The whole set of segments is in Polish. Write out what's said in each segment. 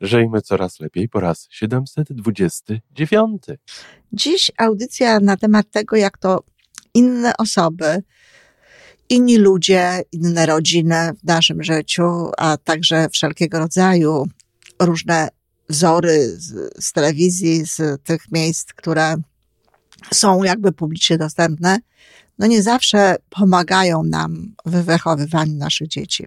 Żyjmy coraz lepiej po raz 729. Dziś audycja na temat tego, jak to inne osoby, inni ludzie, inne rodziny w naszym życiu, a także wszelkiego rodzaju różne wzory z, z telewizji, z tych miejsc, które są jakby publicznie dostępne, no nie zawsze pomagają nam w wychowywaniu naszych dzieci.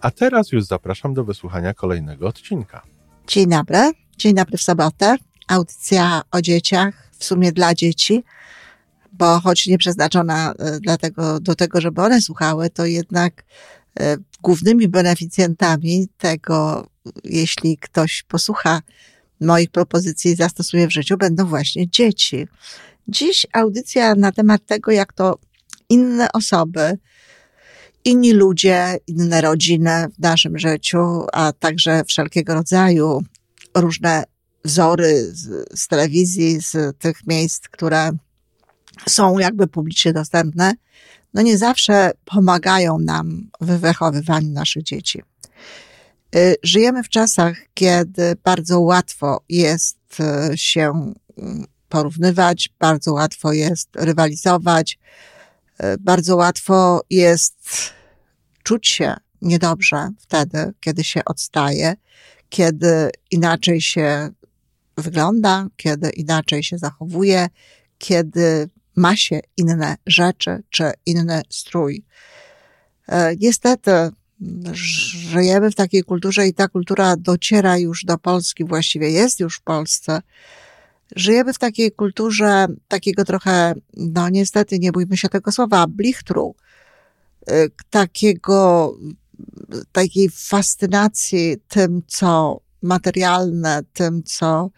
A teraz już zapraszam do wysłuchania kolejnego odcinka. Dzień dobry, dzień dobry w sobotę. Audycja o dzieciach, w sumie dla dzieci, bo choć nie przeznaczona e, dlatego, do tego, żeby one słuchały, to jednak e, głównymi beneficjentami tego, jeśli ktoś posłucha moich propozycji i zastosuje w życiu, będą właśnie dzieci. Dziś audycja na temat tego, jak to inne osoby, inni ludzie, inne rodziny w naszym życiu, a także wszelkiego rodzaju różne wzory z, z telewizji, z tych miejsc, które są jakby publicznie dostępne, no nie zawsze pomagają nam w wychowywaniu naszych dzieci. Y, żyjemy w czasach, kiedy bardzo łatwo jest y, się mm, porównywać, bardzo łatwo jest rywalizować, bardzo łatwo jest czuć się niedobrze wtedy, kiedy się odstaje, kiedy inaczej się wygląda, kiedy inaczej się zachowuje, kiedy ma się inne rzeczy czy inny strój. Niestety, żyjemy w takiej kulturze i ta kultura dociera już do Polski, właściwie jest już w Polsce. Żyjemy w takiej kulturze takiego trochę, no niestety, nie bójmy się tego słowa, blichtru, y, takiego, takiej fascynacji tym, co materialne, tym, co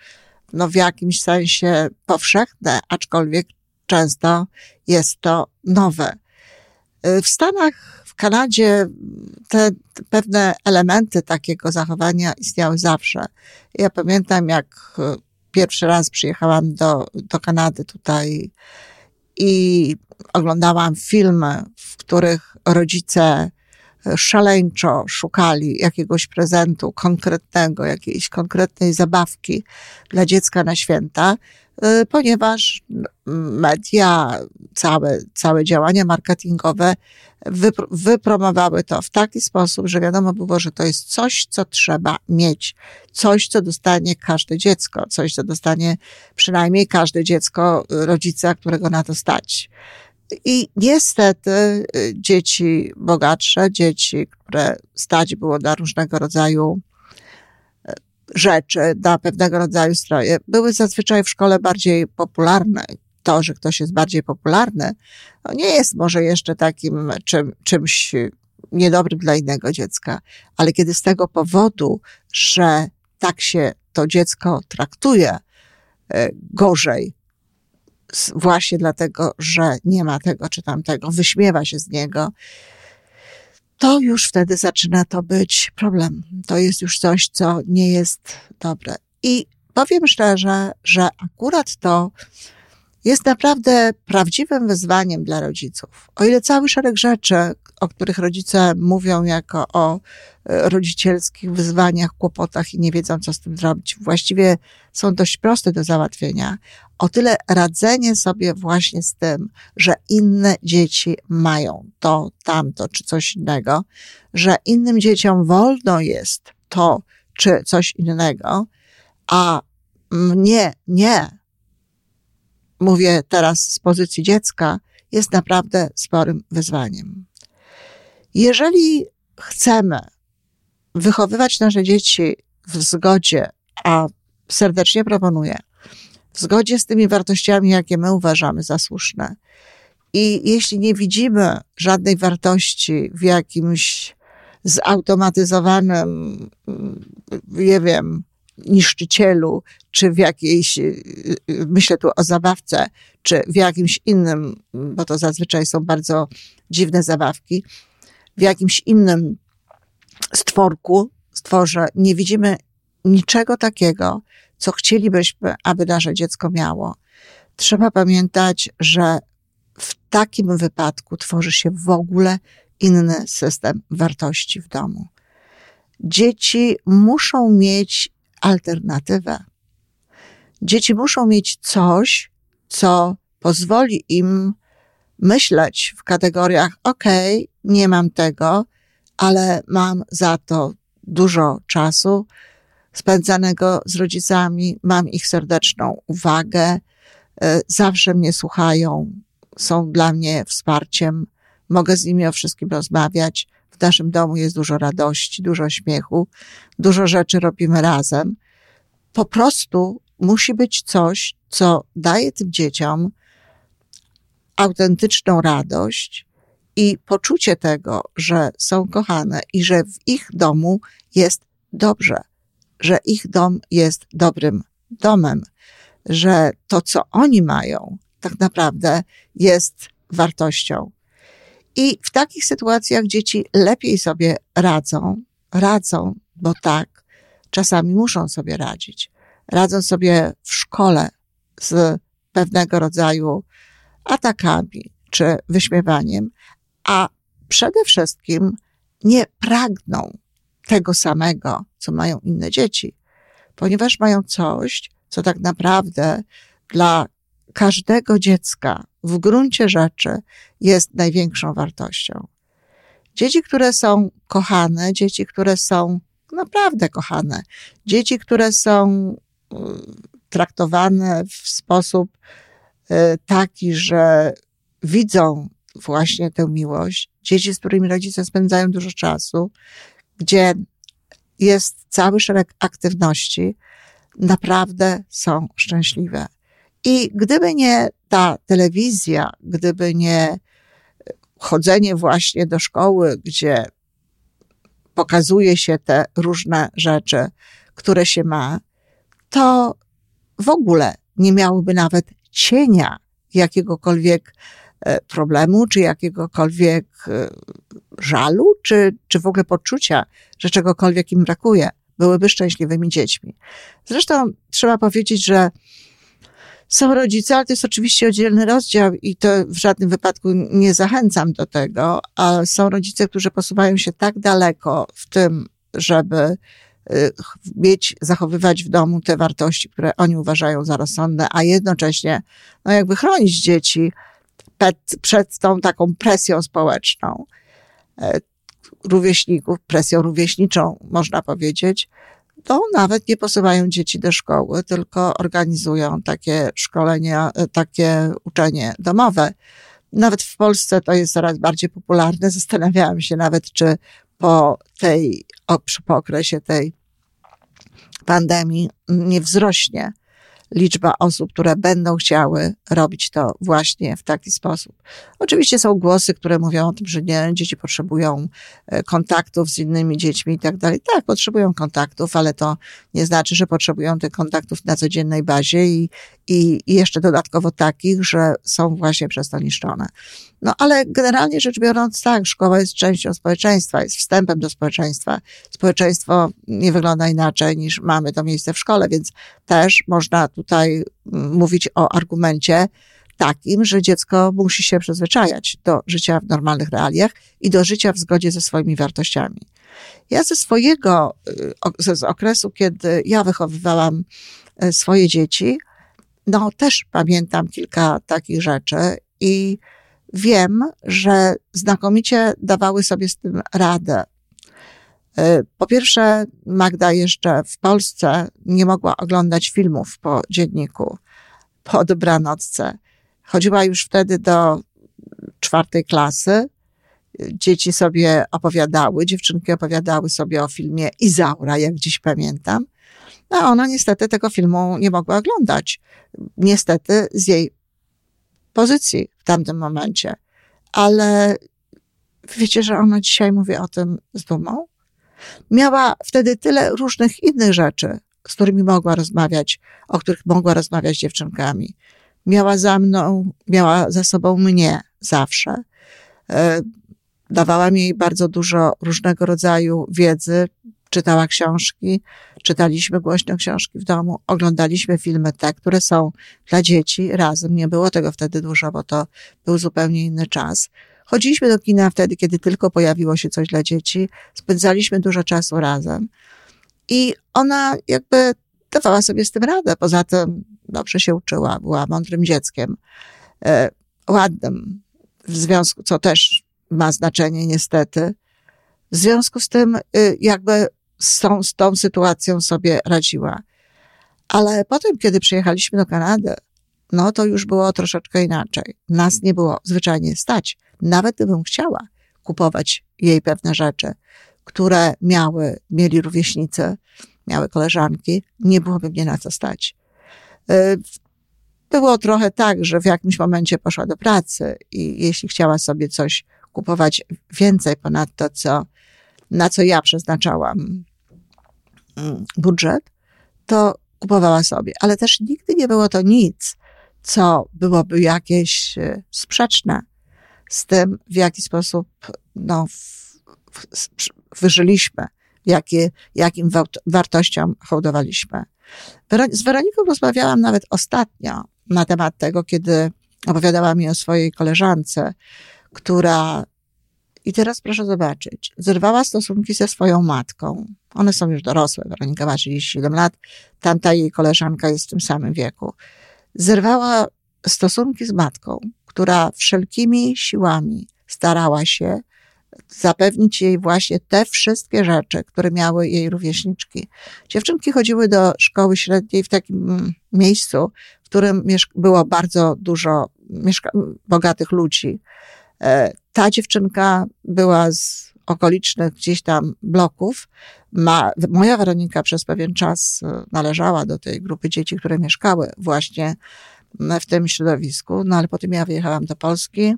no w jakimś sensie powszechne, aczkolwiek często jest to nowe. Y, w Stanach w Kanadzie te, pewne elementy takiego zachowania istniały zawsze. Ja pamiętam, jak e, pierwszy raz przyjechałam do, do Kanady tutaj i oglądałam filmy, w których rodzice szaleńczo szukali jakiegoś prezentu konkretnego, jakiejś konkretnej zabawki dla dziecka na święta, ponieważ media, całe, całe działania marketingowe wypromowały to w taki sposób, że wiadomo było, że to jest coś, co trzeba mieć, coś, co dostanie każde dziecko, coś, co dostanie przynajmniej każde dziecko rodzica, którego na to stać. I niestety y, dzieci bogatsze, dzieci, które stać było na różnego rodzaju y, rzeczy, na pewnego rodzaju stroje, były zazwyczaj w szkole bardziej popularne. To, że ktoś jest bardziej popularny, no nie jest może jeszcze takim czym, czymś niedobrym dla innego dziecka, ale kiedy z tego powodu, że tak się to dziecko traktuje e, gorzej, właśnie dlatego, że nie ma tego czy tamtego, wyśmiewa się z niego, to już wtedy zaczyna to być problem. To jest już coś, co nie jest dobre. I powiem szczerze, że akurat to jest naprawdę prawdziwym wyzwaniem dla rodziców. O ile cały szereg rzeczy, o których rodzice mówią jako o e, rodzicielskich wyzwaniach, kłopotach i nie wiedzą, co z tym zrobić, właściwie są dość proste do załatwienia, o tyle radzenie sobie właśnie z tym, że inne dzieci mają to, tamto czy coś innego, że innym dzieciom wolno jest to czy coś innego, a mnie nie, mówię teraz z pozycji dziecka, jest naprawdę sporym wyzwaniem. Jeżeli chcemy wychowywać nasze dzieci w zgodzie, a serdecznie proponuję, w zgodzie z tymi wartościami, jakie my uważamy za słuszne, I jeśli nie widzimy żadnej wartości w jakimś zautomatyzowanym, nie wiem, niszczycielu, czy w jakiejś, myślę tu o zabawce, czy w jakimś innym, bo to zazwyczaj są bardzo dziwne zabawki, w jakimś innym stworku, stworze, nie widzimy niczego takiego, co chcielibyśmy, aby nasze dziecko miało. Trzeba pamiętać, że w takim wypadku tworzy się w ogóle inny system wartości w domu. Dzieci muszą mieć alternatywę. Dzieci muszą mieć coś, co pozwoli im myśleć w kategoriach: OK, nie mam tego, ale mam za to dużo czasu spędzanego z rodzicami, mam ich serdeczną uwagę, e, zawsze mnie słuchają, są dla mnie wsparciem, mogę z nimi o wszystkim rozmawiać. W naszym domu jest dużo radości, dużo śmiechu, dużo rzeczy robimy razem. Po prostu musi być coś, co daje tym dzieciom autentyczną radość i poczucie tego, że są kochane i że w ich domu jest dobrze, że ich dom jest dobrym domem, że to, co oni mają, tak naprawdę jest wartością. I w takich sytuacjach dzieci lepiej sobie radzą, radzą, bo tak, czasami muszą sobie radzić. Radzą sobie w szkole z pewnego rodzaju atakami czy wyśmiewaniem, a przede wszystkim nie pragną tego samego, co mają inne dzieci, ponieważ mają coś, co tak naprawdę dla każdego dziecka w gruncie rzeczy jest największą wartością. Dzieci, które są kochane, dzieci, które są naprawdę kochane, dzieci, które są y, traktowane w sposób y, taki, że widzą właśnie tę miłość, dzieci, z którymi rodzice spędzają dużo czasu, gdzie jest cały szereg aktywności, naprawdę są szczęśliwe. I gdyby nie ta telewizja, gdyby nie chodzenie właśnie do szkoły, gdzie pokazuje się te różne rzeczy, które się ma, to w ogóle nie miałyby nawet cienia jakiegokolwiek e, problemu, czy jakiegokolwiek e, żalu, czy, czy w ogóle poczucia, że czegokolwiek im brakuje. Byłyby szczęśliwymi dziećmi. Zresztą trzeba powiedzieć, że są rodzice, ale to jest oczywiście oddzielny rozdział i to w żadnym wypadku nie zachęcam do tego, ale są rodzice, którzy posuwają się tak daleko w tym, żeby y, mieć, zachowywać w domu te wartości, które oni uważają za rozsądne, a jednocześnie, no jakby chronić dzieci przed, przed tą taką presją społeczną e, rówieśników, presją rówieśniczą, można powiedzieć, to nawet nie posyłają dzieci do szkoły, tylko organizują takie szkolenia, e, takie uczenie domowe. Nawet w Polsce to jest coraz bardziej popularne. Zastanawiałam się nawet, czy po tej, po okresie tej pandemii nie wzrośnie liczba osób, które będą chciały robić to właśnie w taki sposób. Oczywiście są głosy, które mówią o tym, że nie, dzieci potrzebują e, kontaktów z innymi dziećmi i tak dalej. Tak, potrzebują kontaktów, ale to nie znaczy, że potrzebują tych kontaktów na codziennej bazie i, i, jeszcze dodatkowo takich, że są właśnie przez to niszczone. No ale generalnie rzecz biorąc, tak, szkoła jest częścią społeczeństwa, jest wstępem do społeczeństwa. Społeczeństwo nie wygląda inaczej niż mamy to miejsce w szkole, więc też można tutaj mm, mówić o argumencie takim, że dziecko musi się przyzwyczajać do życia w normalnych realiach i do życia w zgodzie ze swoimi wartościami. Ja ze swojego, y, z okresu, kiedy ja wychowywałam y, swoje dzieci, no też pamiętam kilka takich rzeczy i wiem, że znakomicie dawały sobie z tym radę. E, po pierwsze, Magda jeszcze w Polsce nie mogła oglądać filmów po dzienniku, po dobranocce. Chodziła już wtedy do czwartej klasy. Dzieci sobie opowiadały, dziewczynki opowiadały sobie o filmie Izaura, jak dziś pamiętam. A ona niestety tego filmu nie mogła oglądać. Niestety z jej pozycji w tamtym momencie. Ale wiecie, że ona dzisiaj mówi o tym z dumą? Miała wtedy tyle różnych innych rzeczy, z którymi mogła rozmawiać, o których mogła rozmawiać z dziewczynkami. Miała za mną, miała za sobą mnie zawsze. E, dawała mi bardzo dużo różnego rodzaju wiedzy, czytała książki, czytaliśmy głośno książki w domu, oglądaliśmy filmy te, które są dla dzieci razem. Nie było tego wtedy dużo, bo to był zupełnie inny czas. Chodziliśmy do kina wtedy, kiedy tylko pojawiło się coś dla dzieci. Spędzaliśmy dużo czasu razem. I ona jakby dawała sobie z tym radę. Poza tym dobrze się uczyła, była mądrym dzieckiem, e, ładnym, w związku, co też ma znaczenie niestety. W związku z tym, y, jakby z tą, z tą sytuacją sobie radziła. Ale potem, kiedy przyjechaliśmy do Kanady, no to już było troszeczkę inaczej. Nas nie było zwyczajnie stać. Nawet gdybym chciała kupować jej pewne rzeczy, które miały, mieli rówieśnicy, miały koleżanki, nie byłoby mnie na co stać. Y, było trochę tak, że w jakimś momencie poszła do pracy i jeśli chciała sobie coś kupować więcej ponad to, co, na co ja przeznaczałam mm, budżet, to kupowała sobie. Ale też nigdy nie było to nic, co byłoby jakieś y, sprzeczne z tym, w jaki sposób no, wyżyliśmy, jakie, jakim wartościom hołdowaliśmy. Z Weroniką rozmawiałam nawet ostatnio na temat tego, kiedy opowiadała mi o swojej koleżance, która, i teraz proszę zobaczyć, zerwała stosunki ze swoją matką. One są już dorosłe, Weronika ma 37 lat, tamta jej koleżanka jest w tym samym wieku. Zerwała stosunki z matką, która wszelkimi siłami starała się zapewnić jej właśnie te wszystkie rzeczy, które miały jej rówieśniczki. Dziewczynki chodziły do szkoły średniej w takim mm, miejscu, w którym było bardzo dużo bogatych ludzi. E, ta dziewczynka była z okolicznych gdzieś tam bloków. Ma, moja Weronika przez pewien czas e, należała do tej grupy dzieci, które mieszkały właśnie w tym środowisku, no ale potem ja wyjechałam do Polski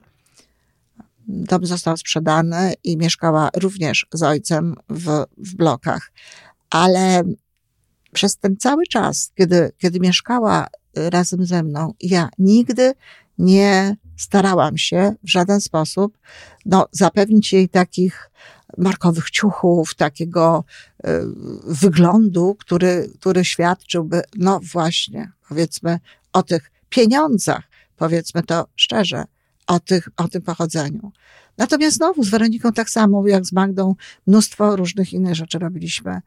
Dom został sprzedany i mieszkała również z ojcem w, w blokach. Ale przez ten cały czas, kiedy, kiedy mieszkała razem ze mną, ja nigdy nie starałam się w żaden sposób no, zapewnić jej takich markowych ciuchów, takiego y, wyglądu, który, który świadczyłby, no właśnie, powiedzmy, o tych pieniądzach, powiedzmy to szczerze, o, tych, o tym pochodzeniu. Natomiast znowu z Weroniką tak samo jak z Magdą mnóstwo różnych innych rzeczy robiliśmy.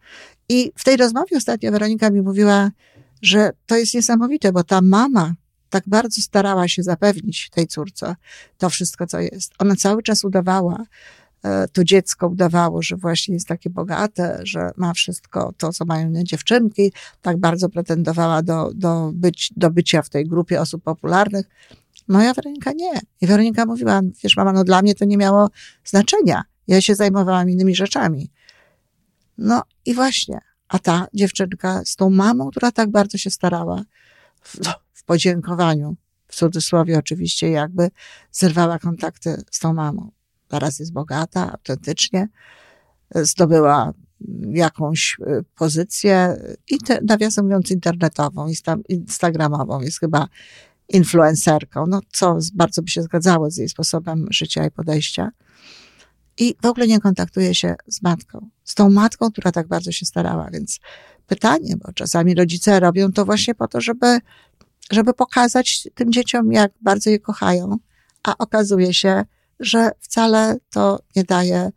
I w tej rozmowie ostatnio Weronika mi mówiła, że to jest niesamowite, bo ta mama tak bardzo starała się zapewnić tej córce to wszystko, co jest. Ona cały czas udawała, to dziecko udawało, że właśnie jest takie bogate, że ma wszystko to, co mają inne dziewczynki, tak bardzo pretendowała do, do, być, do bycia w tej grupie osób popularnych, Moja Weronika nie. I Weronika mówiła, wiesz mama, no dla mnie to nie miało znaczenia. Ja się zajmowałam innymi rzeczami. No i właśnie, a ta dziewczynka z tą mamą, która tak bardzo się starała, w, w podziękowaniu, w cudzysłowie oczywiście, jakby zerwała kontakty z tą mamą. Teraz jest bogata, autentycznie, zdobyła jakąś y, pozycję, i te, nawiasem mówiąc, internetową, instagramową. Jest chyba influencerką, no co bardzo by się zgadzało z jej sposobem życia i podejścia. I w ogóle nie kontaktuje się z matką, z tą matką, która tak bardzo się starała. Więc pytanie, bo czasami rodzice robią to właśnie po to, żeby, żeby pokazać tym dzieciom, jak bardzo je kochają, a okazuje się, że wcale to nie daje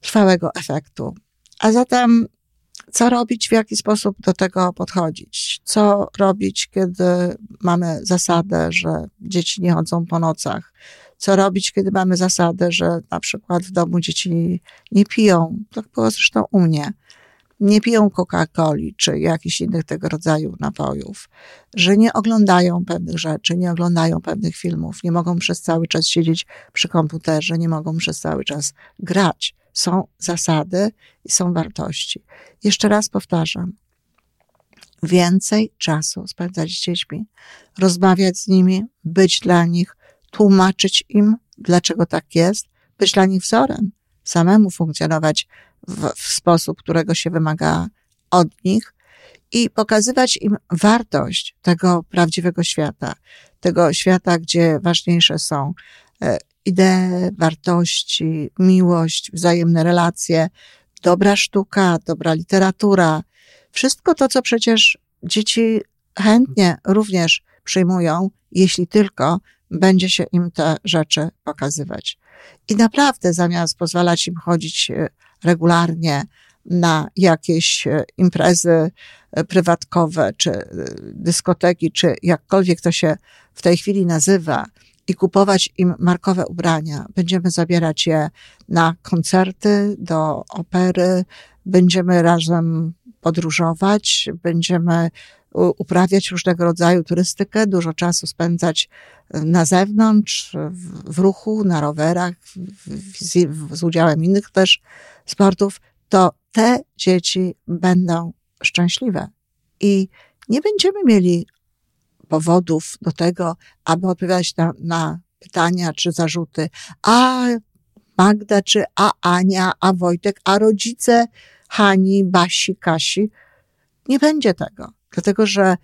trwałego efektu. A zatem co robić, w jaki sposób do tego podchodzić, co robić, kiedy mamy zasadę, że dzieci nie chodzą po nocach, co robić, kiedy mamy zasadę, że na przykład w domu dzieci nie piją, tak było zresztą u mnie, nie piją Coca-Coli czy jakichś innych tego rodzaju napojów, że nie oglądają pewnych rzeczy, nie oglądają pewnych filmów, nie mogą przez cały czas siedzieć przy komputerze, nie mogą przez cały czas grać są zasady i są wartości. Jeszcze raz powtarzam. Więcej czasu spędzać z dziećmi, rozmawiać z nimi, być dla nich, tłumaczyć im, dlaczego tak jest, być dla nich wzorem, samemu funkcjonować w, w sposób, którego się wymaga od nich i pokazywać im wartość tego prawdziwego świata, tego świata, gdzie ważniejsze są e, idee, wartości, miłość, wzajemne relacje, dobra sztuka, dobra literatura, wszystko to, co przecież dzieci chętnie również przyjmują, jeśli tylko będzie się im te rzeczy pokazywać. I naprawdę zamiast pozwalać im chodzić e, regularnie na jakieś e, imprezy e, prywatkowe, czy dyskoteki, czy jakkolwiek to się w tej chwili nazywa, i kupować im markowe ubrania. Będziemy zabierać je na koncerty, do opery, będziemy razem podróżować, będziemy uprawiać różnego rodzaju turystykę, dużo czasu spędzać na zewnątrz, w, ruchu, na rowerach, z, z udziałem innych też sportów, to te dzieci będą szczęśliwe. I nie będziemy mieli powodów do tego, aby odpowiadać na, na pytania czy zarzuty. A Magda, czy a Ania, a Wojtek, a rodzice Hani, Basi, Kasi. Nie będzie tego, dlatego że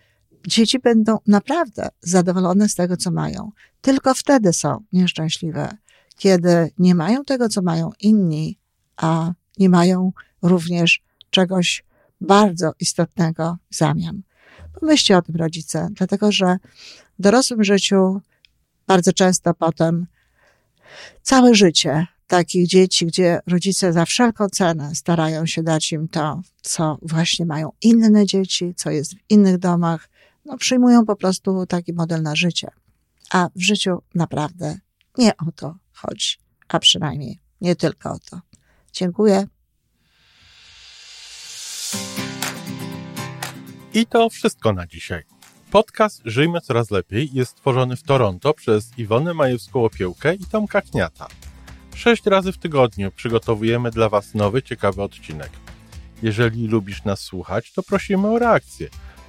dzieci będą naprawdę zadowolone z tego, co mają. Tylko wtedy są nieszczęśliwe, kiedy nie mają tego, co mają inni, a nie mają również czegoś bardzo istotnego w zamian. Pomyślcie o tym, rodzice, dlatego że w dorosłym życiu bardzo często potem całe życie takich dzieci, gdzie rodzice za wszelką cenę starają się dać im to, co właśnie mają inne dzieci, co jest w innych domach, no przyjmują po prostu taki model na życie. A w życiu naprawdę nie o to chodzi, a przynajmniej nie tylko o to. Dziękuję. I to wszystko na dzisiaj. Podcast Żyjmy Coraz Lepiej jest stworzony w Toronto przez Iwonę Majewską-Opiełkę i Tomka Kniata. Sześć razy w tygodniu przygotowujemy dla Was nowy, ciekawy odcinek. Jeżeli lubisz nas słuchać, to prosimy o reakcję.